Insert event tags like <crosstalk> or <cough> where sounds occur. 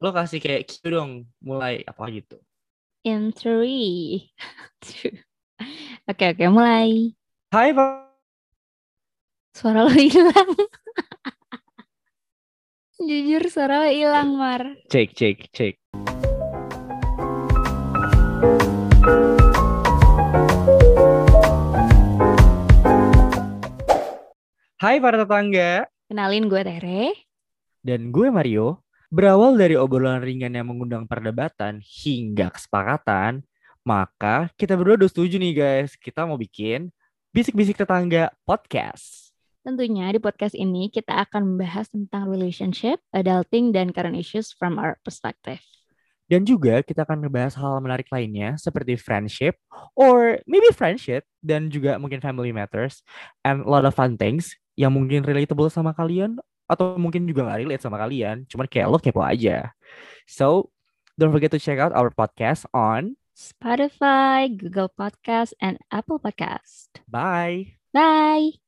lo kasih kayak cue dong mulai apa gitu. In three, <laughs> two. Oke oke mulai. Hai Pak. Suara lo hilang. <laughs> Jujur suara lo hilang Mar. Cek cek cek. Hai para tetangga Kenalin gue Tere. dan gue Mario. Berawal dari obrolan ringan yang mengundang perdebatan hingga kesepakatan, maka kita berdua udah setuju nih guys, kita mau bikin Bisik-Bisik Tetangga Podcast. Tentunya di podcast ini kita akan membahas tentang relationship, adulting, dan current issues from our perspective. Dan juga kita akan ngebahas hal menarik lainnya seperti friendship or maybe friendship dan juga mungkin family matters and a lot of fun things yang mungkin relatable sama kalian atau mungkin juga nggak relate sama kalian, cuman kayak lo kepo aja. So, don't forget to check out our podcast on Spotify, Google Podcast, and Apple Podcast. Bye. Bye!